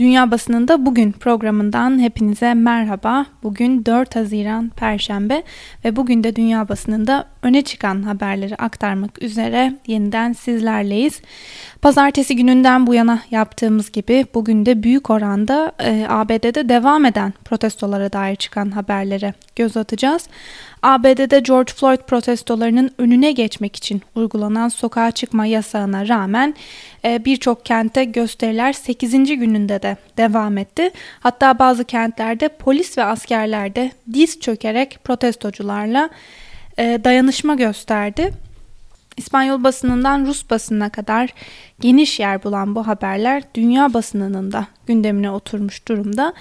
Dünya Basınında Bugün programından hepinize merhaba. Bugün 4 Haziran Perşembe ve bugün de Dünya Basınında öne çıkan haberleri aktarmak üzere yeniden sizlerleyiz. Pazartesi gününden bu yana yaptığımız gibi bugün de büyük oranda e, ABD'de devam eden protestolara dair çıkan haberlere göz atacağız. ABD'de George Floyd protestolarının önüne geçmek için uygulanan sokağa çıkma yasağına rağmen e, birçok kente gösteriler 8. gününde de devam etti. Hatta bazı kentlerde polis ve askerler de diz çökerek protestocularla e, dayanışma gösterdi. İspanyol basınından Rus basınına kadar geniş yer bulan bu haberler dünya basınının da gündemine oturmuş durumda.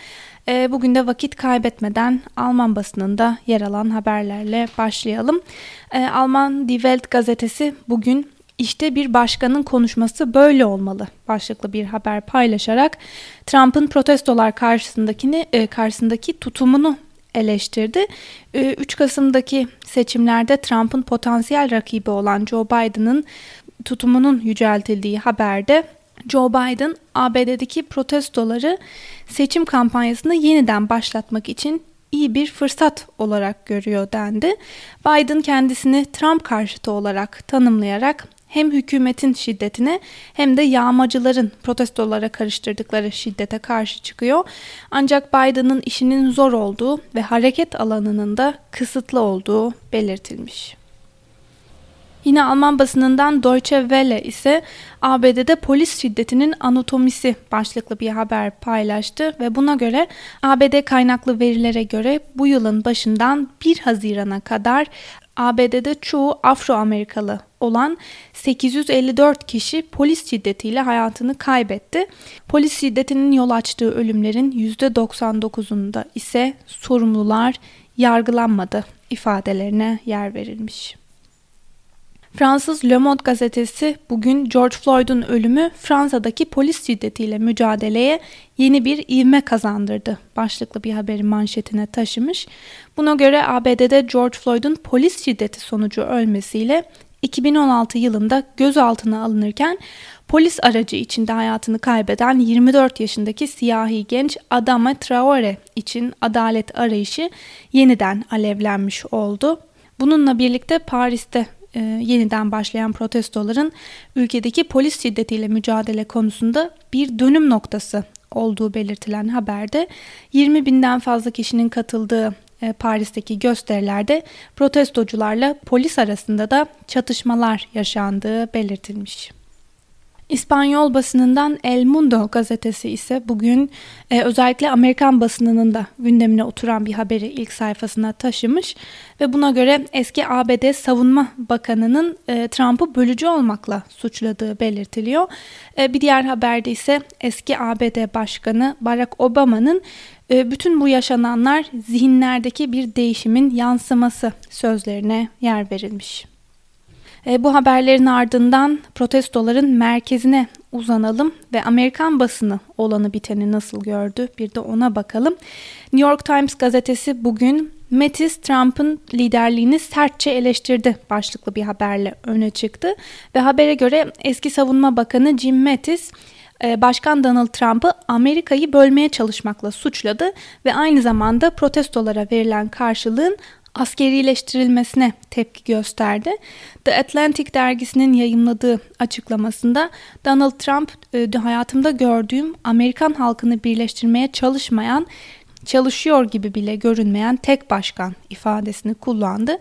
E, bugün de vakit kaybetmeden Alman basınında yer alan haberlerle başlayalım. E, Alman Die Welt gazetesi bugün işte bir başkanın konuşması böyle olmalı başlıklı bir haber paylaşarak Trump'ın protestolar karşısındakini e, karşısındaki tutumunu eleştirdi. 3 Kasım'daki seçimlerde Trump'ın potansiyel rakibi olan Joe Biden'ın tutumunun yüceltildiği haberde Joe Biden ABD'deki protestoları seçim kampanyasını yeniden başlatmak için iyi bir fırsat olarak görüyor dendi. Biden kendisini Trump karşıtı olarak tanımlayarak hem hükümetin şiddetine hem de yağmacıların protestolara karıştırdıkları şiddete karşı çıkıyor. Ancak Biden'ın işinin zor olduğu ve hareket alanının da kısıtlı olduğu belirtilmiş. Yine Alman basınından Deutsche Welle ise ABD'de polis şiddetinin anatomisi başlıklı bir haber paylaştı ve buna göre ABD kaynaklı verilere göre bu yılın başından 1 Haziran'a kadar ABD'de çoğu Afro-Amerikalı olan 854 kişi polis şiddetiyle hayatını kaybetti. Polis şiddetinin yol açtığı ölümlerin %99'unda ise sorumlular yargılanmadı ifadelerine yer verilmiş. Fransız Le Monde gazetesi bugün George Floyd'un ölümü Fransa'daki polis şiddetiyle mücadeleye yeni bir ivme kazandırdı. Başlıklı bir haberi manşetine taşımış. Buna göre ABD'de George Floyd'un polis şiddeti sonucu ölmesiyle 2016 yılında gözaltına alınırken polis aracı içinde hayatını kaybeden 24 yaşındaki siyahi genç Adama Traore için adalet arayışı yeniden alevlenmiş oldu. Bununla birlikte Paris'te e, yeniden başlayan protestoların ülkedeki polis şiddetiyle mücadele konusunda bir dönüm noktası olduğu belirtilen haberde 20 binden fazla kişinin katıldığı e, Paris'teki gösterilerde protestocularla polis arasında da çatışmalar yaşandığı belirtilmiş. İspanyol basınından El Mundo gazetesi ise bugün e, özellikle Amerikan basınının da gündemine oturan bir haberi ilk sayfasına taşımış ve buna göre eski ABD Savunma Bakanı'nın e, Trump'ı bölücü olmakla suçladığı belirtiliyor. E, bir diğer haberde ise eski ABD Başkanı Barack Obama'nın e, bütün bu yaşananlar zihinlerdeki bir değişimin yansıması sözlerine yer verilmiş. E, bu haberlerin ardından protestoların merkezine uzanalım ve Amerikan basını olanı biteni nasıl gördü bir de ona bakalım. New York Times gazetesi bugün Mattis Trump'ın liderliğini sertçe eleştirdi başlıklı bir haberle öne çıktı ve habere göre eski savunma bakanı Jim Mattis e, Başkan Donald Trump'ı Amerika'yı bölmeye çalışmakla suçladı ve aynı zamanda protestolara verilen karşılığın askerileştirilmesine tepki gösterdi. The Atlantic dergisinin yayınladığı açıklamasında Donald Trump e, hayatımda gördüğüm Amerikan halkını birleştirmeye çalışmayan, çalışıyor gibi bile görünmeyen tek başkan ifadesini kullandı.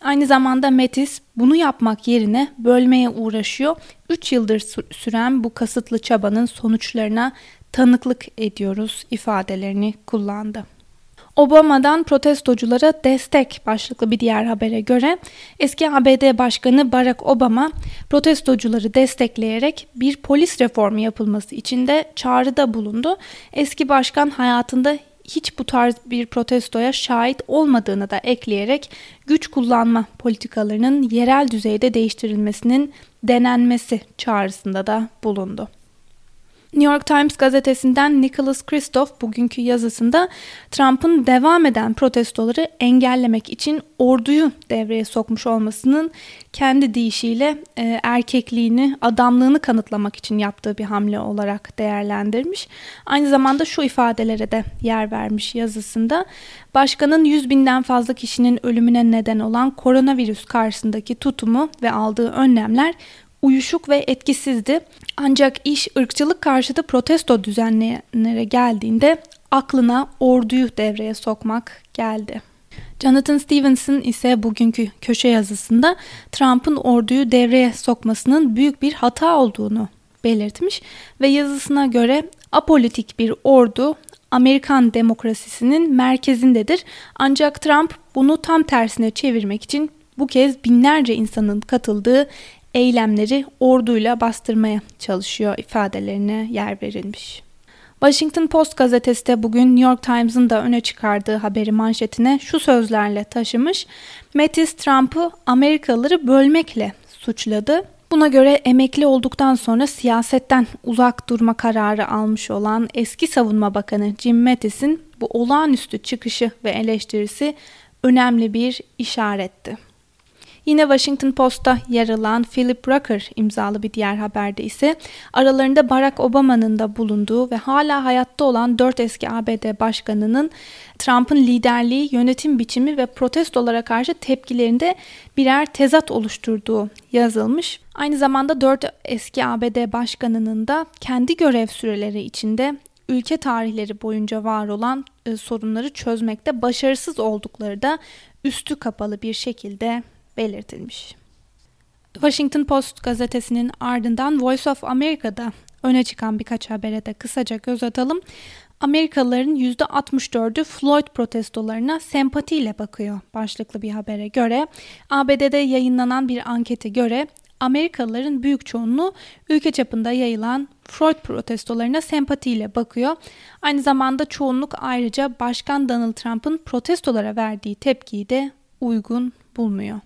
Aynı zamanda Metis bunu yapmak yerine bölmeye uğraşıyor. 3 yıldır süren bu kasıtlı çabanın sonuçlarına tanıklık ediyoruz ifadelerini kullandı. Obama'dan protestoculara destek başlıklı bir diğer habere göre eski ABD Başkanı Barack Obama protestocuları destekleyerek bir polis reformu yapılması için de çağrıda bulundu. Eski başkan hayatında hiç bu tarz bir protestoya şahit olmadığını da ekleyerek güç kullanma politikalarının yerel düzeyde değiştirilmesinin denenmesi çağrısında da bulundu. New York Times gazetesinden Nicholas Kristof bugünkü yazısında Trump'ın devam eden protestoları engellemek için orduyu devreye sokmuş olmasının kendi deyişiyle e, erkekliğini, adamlığını kanıtlamak için yaptığı bir hamle olarak değerlendirmiş. Aynı zamanda şu ifadelere de yer vermiş yazısında. Başkanın 100 binden fazla kişinin ölümüne neden olan koronavirüs karşısındaki tutumu ve aldığı önlemler uyuşuk ve etkisizdi. Ancak iş ırkçılık karşıtı protesto düzenleyenlere geldiğinde aklına orduyu devreye sokmak geldi. Jonathan Stevenson ise bugünkü köşe yazısında Trump'ın orduyu devreye sokmasının büyük bir hata olduğunu belirtmiş ve yazısına göre apolitik bir ordu Amerikan demokrasisinin merkezindedir. Ancak Trump bunu tam tersine çevirmek için bu kez binlerce insanın katıldığı eylemleri orduyla bastırmaya çalışıyor ifadelerine yer verilmiş. Washington Post gazetesi de bugün New York Times'ın da öne çıkardığı haberi manşetine şu sözlerle taşımış. Mattis Trump'ı Amerikalıları bölmekle suçladı. Buna göre emekli olduktan sonra siyasetten uzak durma kararı almış olan eski savunma bakanı Jim Mattis'in bu olağanüstü çıkışı ve eleştirisi önemli bir işaretti. Yine Washington Post'ta yer alan Philip Rucker imzalı bir diğer haberde ise aralarında Barack Obama'nın da bulunduğu ve hala hayatta olan dört eski ABD başkanının Trump'ın liderliği, yönetim biçimi ve protestolara karşı tepkilerinde birer tezat oluşturduğu yazılmış. Aynı zamanda dört eski ABD başkanının da kendi görev süreleri içinde ülke tarihleri boyunca var olan e, sorunları çözmekte başarısız oldukları da üstü kapalı bir şekilde belirtilmiş. Washington Post gazetesinin ardından Voice of America'da öne çıkan birkaç habere de kısaca göz atalım. Amerikalıların %64'ü Floyd protestolarına sempatiyle bakıyor başlıklı bir habere göre. ABD'de yayınlanan bir ankete göre Amerikalıların büyük çoğunluğu ülke çapında yayılan Floyd protestolarına sempatiyle bakıyor. Aynı zamanda çoğunluk ayrıca Başkan Donald Trump'ın protestolara verdiği tepkiyi de uygun bulmuyor.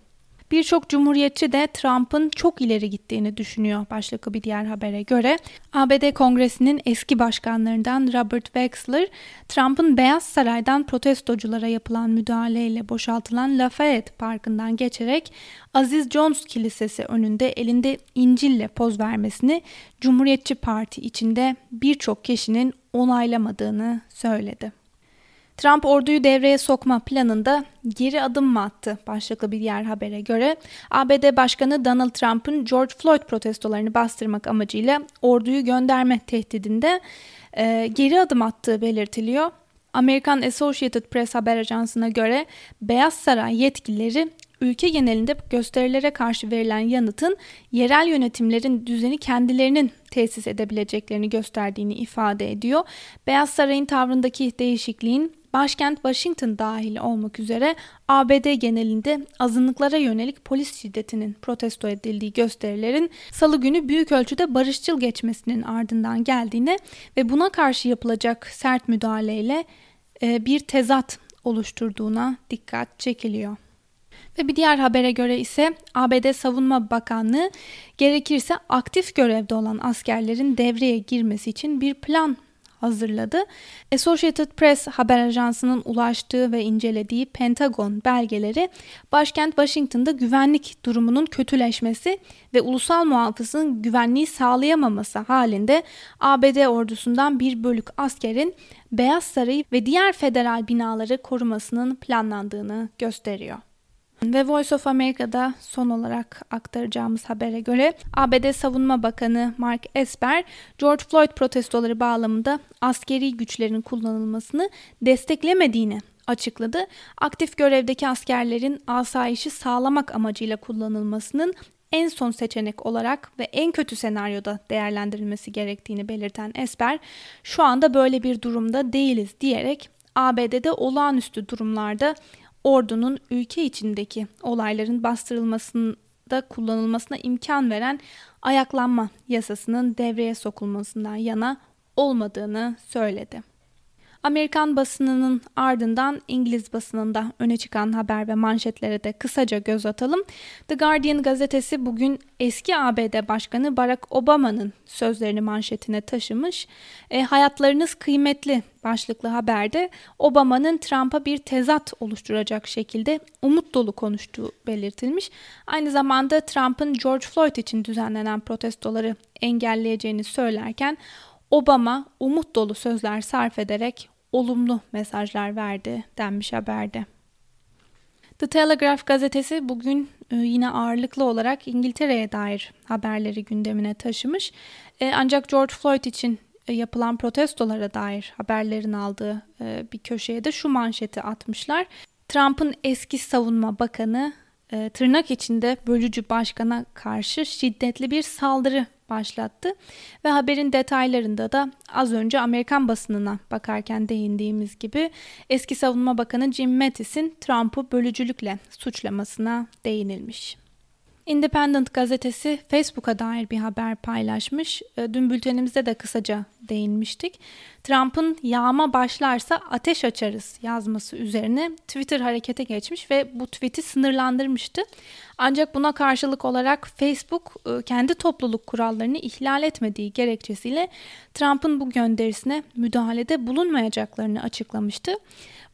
Birçok cumhuriyetçi de Trump'ın çok ileri gittiğini düşünüyor başlıklı bir diğer habere göre. ABD Kongresi'nin eski başkanlarından Robert Wexler, Trump'ın Beyaz Saray'dan protestoculara yapılan müdahaleyle boşaltılan Lafayette Parkı'ndan geçerek Aziz Jones Kilisesi önünde elinde İncil'le poz vermesini Cumhuriyetçi Parti içinde birçok kişinin onaylamadığını söyledi. Trump orduyu devreye sokma planında geri adım mı attı başlıklı bir diğer habere göre ABD Başkanı Donald Trump'ın George Floyd protestolarını bastırmak amacıyla orduyu gönderme tehdidinde e, geri adım attığı belirtiliyor. Amerikan Associated Press haber ajansına göre Beyaz Saray yetkilileri ülke genelinde gösterilere karşı verilen yanıtın yerel yönetimlerin düzeni kendilerinin tesis edebileceklerini gösterdiğini ifade ediyor. Beyaz Saray'ın tavrındaki değişikliğin başkent Washington dahil olmak üzere ABD genelinde azınlıklara yönelik polis şiddetinin protesto edildiği gösterilerin salı günü büyük ölçüde barışçıl geçmesinin ardından geldiğine ve buna karşı yapılacak sert müdahaleyle e, bir tezat oluşturduğuna dikkat çekiliyor. Ve bir diğer habere göre ise ABD Savunma Bakanlığı gerekirse aktif görevde olan askerlerin devreye girmesi için bir plan hazırladı. Associated Press haber ajansının ulaştığı ve incelediği Pentagon belgeleri başkent Washington'da güvenlik durumunun kötüleşmesi ve ulusal muhafızın güvenliği sağlayamaması halinde ABD ordusundan bir bölük askerin Beyaz Sarayı ve diğer federal binaları korumasının planlandığını gösteriyor. Ve Voice of America'da son olarak aktaracağımız habere göre ABD Savunma Bakanı Mark Esper, George Floyd protestoları bağlamında askeri güçlerin kullanılmasını desteklemediğini açıkladı. Aktif görevdeki askerlerin asayişi sağlamak amacıyla kullanılmasının en son seçenek olarak ve en kötü senaryoda değerlendirilmesi gerektiğini belirten Esper, şu anda böyle bir durumda değiliz diyerek ABD'de olağanüstü durumlarda ordunun ülke içindeki olayların bastırılmasında kullanılmasına imkan veren ayaklanma yasasının devreye sokulmasından yana olmadığını söyledi. Amerikan basınının ardından İngiliz basınında öne çıkan haber ve manşetlere de kısaca göz atalım. The Guardian gazetesi bugün eski ABD Başkanı Barack Obama'nın sözlerini manşetine taşımış. E, hayatlarınız kıymetli başlıklı haberde Obama'nın Trump'a bir tezat oluşturacak şekilde umut dolu konuştuğu belirtilmiş. Aynı zamanda Trump'ın George Floyd için düzenlenen protestoları engelleyeceğini söylerken Obama umut dolu sözler sarf ederek olumlu mesajlar verdi denmiş haberde. The Telegraph gazetesi bugün e, yine ağırlıklı olarak İngiltere'ye dair haberleri gündemine taşımış. E, ancak George Floyd için e, yapılan protestolara dair haberlerin aldığı bir köşeye de şu manşeti atmışlar. Trump'ın eski savunma bakanı tırnak içinde bölücü başkana karşı şiddetli bir saldırı başlattı ve haberin detaylarında da az önce Amerikan basınına bakarken değindiğimiz gibi eski savunma bakanı Jim Mattis'in Trump'ı bölücülükle suçlamasına değinilmiş. Independent gazetesi Facebook'a dair bir haber paylaşmış. E, dün bültenimizde de kısaca değinmiştik. Trump'ın yağma başlarsa ateş açarız yazması üzerine Twitter harekete geçmiş ve bu tweet'i sınırlandırmıştı. Ancak buna karşılık olarak Facebook e, kendi topluluk kurallarını ihlal etmediği gerekçesiyle Trump'ın bu gönderisine müdahalede bulunmayacaklarını açıklamıştı.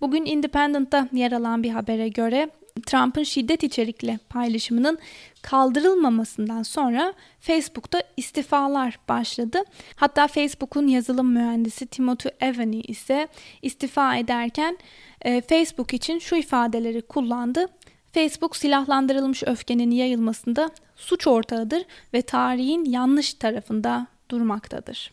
Bugün Independent'ta yer alan bir habere göre Trump'ın şiddet içerikli paylaşımının kaldırılmamasından sonra Facebook'ta istifalar başladı. Hatta Facebook'un yazılım mühendisi Timothy Evany ise istifa ederken e, Facebook için şu ifadeleri kullandı. Facebook silahlandırılmış öfkenin yayılmasında suç ortağıdır ve tarihin yanlış tarafında durmaktadır.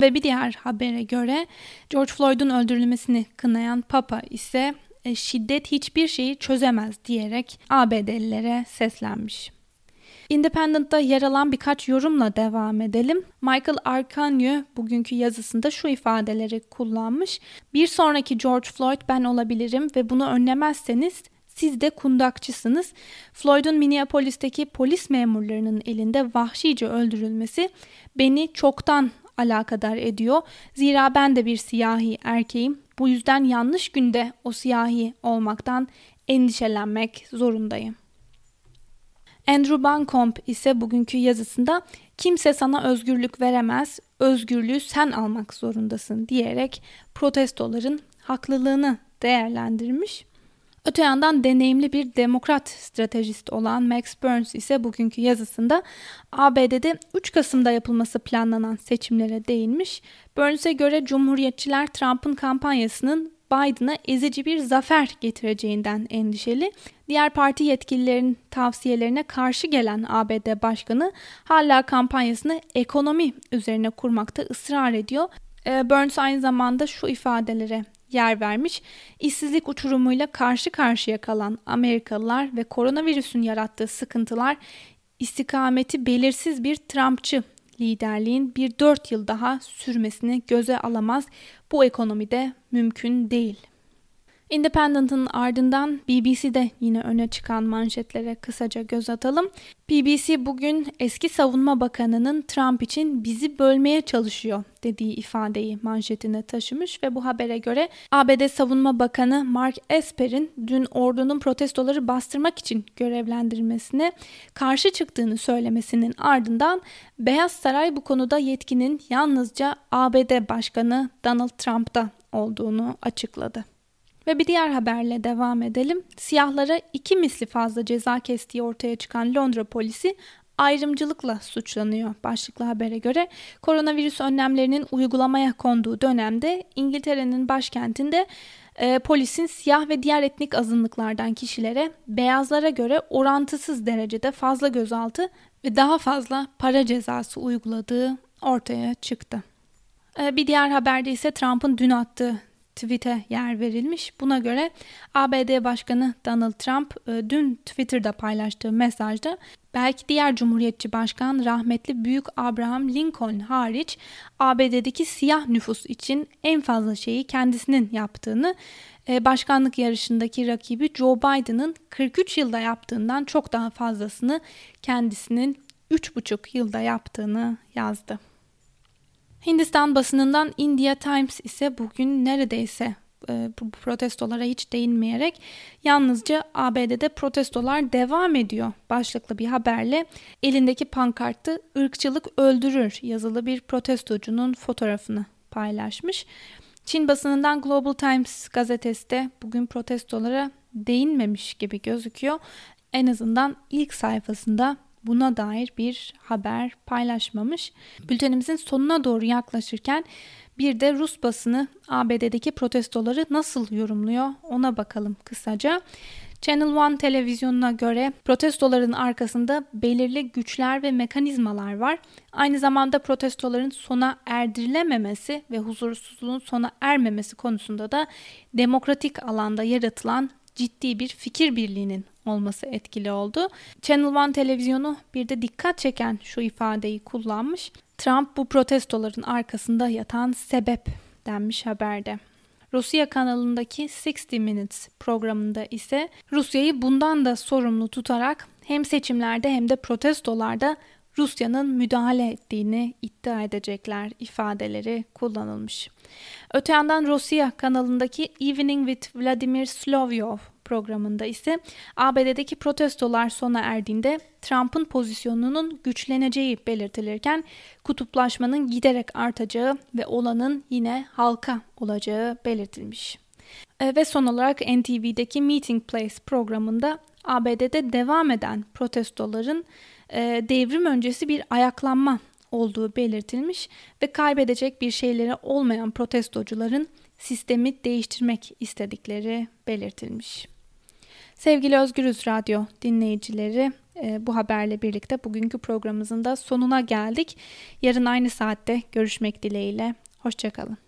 Ve bir diğer habere göre George Floyd'un öldürülmesini kınayan Papa ise e, şiddet hiçbir şeyi çözemez diyerek ABD'lilere seslenmiş. Independent'ta yer alan birkaç yorumla devam edelim. Michael Arcanio bugünkü yazısında şu ifadeleri kullanmış. Bir sonraki George Floyd ben olabilirim ve bunu önlemezseniz siz de kundakçısınız. Floyd'un Minneapolis'teki polis memurlarının elinde vahşice öldürülmesi beni çoktan alakadar ediyor. Zira ben de bir siyahi erkeğim. Bu yüzden yanlış günde o siyahi olmaktan endişelenmek zorundayım. Andrew Bancomb ise bugünkü yazısında kimse sana özgürlük veremez, özgürlüğü sen almak zorundasın diyerek protestoların haklılığını değerlendirmiş. Öte yandan deneyimli bir demokrat stratejist olan Max Burns ise bugünkü yazısında ABD'de 3 Kasım'da yapılması planlanan seçimlere değinmiş. Burns'e göre Cumhuriyetçiler Trump'ın kampanyasının Biden'a ezici bir zafer getireceğinden endişeli. Diğer parti yetkililerin tavsiyelerine karşı gelen ABD Başkanı hala kampanyasını ekonomi üzerine kurmakta ısrar ediyor. Ee, Burns aynı zamanda şu ifadelere yer vermiş. İşsizlik uçurumuyla karşı karşıya kalan Amerikalılar ve koronavirüsün yarattığı sıkıntılar istikameti belirsiz bir Trumpçı liderliğin bir dört yıl daha sürmesini göze alamaz. Bu ekonomide mümkün değil. Independent'ın ardından BBC'de yine öne çıkan manşetlere kısaca göz atalım. BBC bugün eski savunma bakanının Trump için bizi bölmeye çalışıyor dediği ifadeyi manşetine taşımış ve bu habere göre ABD Savunma Bakanı Mark Esper'in dün ordunun protestoları bastırmak için görevlendirmesine karşı çıktığını söylemesinin ardından Beyaz Saray bu konuda yetkinin yalnızca ABD Başkanı Donald Trump'ta olduğunu açıkladı. Ve bir diğer haberle devam edelim. Siyahlara iki misli fazla ceza kestiği ortaya çıkan Londra polisi ayrımcılıkla suçlanıyor başlıklı habere göre. Koronavirüs önlemlerinin uygulamaya konduğu dönemde İngiltere'nin başkentinde e, polisin siyah ve diğer etnik azınlıklardan kişilere beyazlara göre orantısız derecede fazla gözaltı ve daha fazla para cezası uyguladığı ortaya çıktı. E, bir diğer haberde ise Trump'ın dün attığı tweet'e yer verilmiş. Buna göre ABD Başkanı Donald Trump e, dün Twitter'da paylaştığı mesajda belki diğer Cumhuriyetçi Başkan rahmetli Büyük Abraham Lincoln hariç ABD'deki siyah nüfus için en fazla şeyi kendisinin yaptığını, e, başkanlık yarışındaki rakibi Joe Biden'ın 43 yılda yaptığından çok daha fazlasını kendisinin 3,5 yılda yaptığını yazdı. Hindistan basınından India Times ise bugün neredeyse e, bu protestolara hiç değinmeyerek yalnızca ABD'de protestolar devam ediyor başlıklı bir haberle elindeki pankartı ırkçılık öldürür yazılı bir protestocunun fotoğrafını paylaşmış. Çin basınından Global Times gazetesi de bugün protestolara değinmemiş gibi gözüküyor. En azından ilk sayfasında buna dair bir haber paylaşmamış. Bültenimizin sonuna doğru yaklaşırken bir de Rus basını ABD'deki protestoları nasıl yorumluyor ona bakalım kısaca. Channel One televizyonuna göre protestoların arkasında belirli güçler ve mekanizmalar var. Aynı zamanda protestoların sona erdirilememesi ve huzursuzluğun sona ermemesi konusunda da demokratik alanda yaratılan ciddi bir fikir birliğinin olması etkili oldu. Channel One televizyonu bir de dikkat çeken şu ifadeyi kullanmış. Trump bu protestoların arkasında yatan sebep denmiş haberde. Rusya kanalındaki 60 Minutes programında ise Rusya'yı bundan da sorumlu tutarak hem seçimlerde hem de protestolarda Rusya'nın müdahale ettiğini iddia edecekler ifadeleri kullanılmış. Öte yandan Rusya kanalındaki Evening with Vladimir Slovyov programında ise ABD'deki protestolar sona erdiğinde Trump'ın pozisyonunun güçleneceği belirtilirken kutuplaşmanın giderek artacağı ve olanın yine halka olacağı belirtilmiş. E, ve son olarak NTV'deki Meeting Place programında ABD'de devam eden protestoların e, devrim öncesi bir ayaklanma olduğu belirtilmiş ve kaybedecek bir şeyleri olmayan protestocuların sistemi değiştirmek istedikleri belirtilmiş. Sevgili Özgürüz Radyo dinleyicileri e, bu haberle birlikte bugünkü programımızın da sonuna geldik. Yarın aynı saatte görüşmek dileğiyle. Hoşçakalın.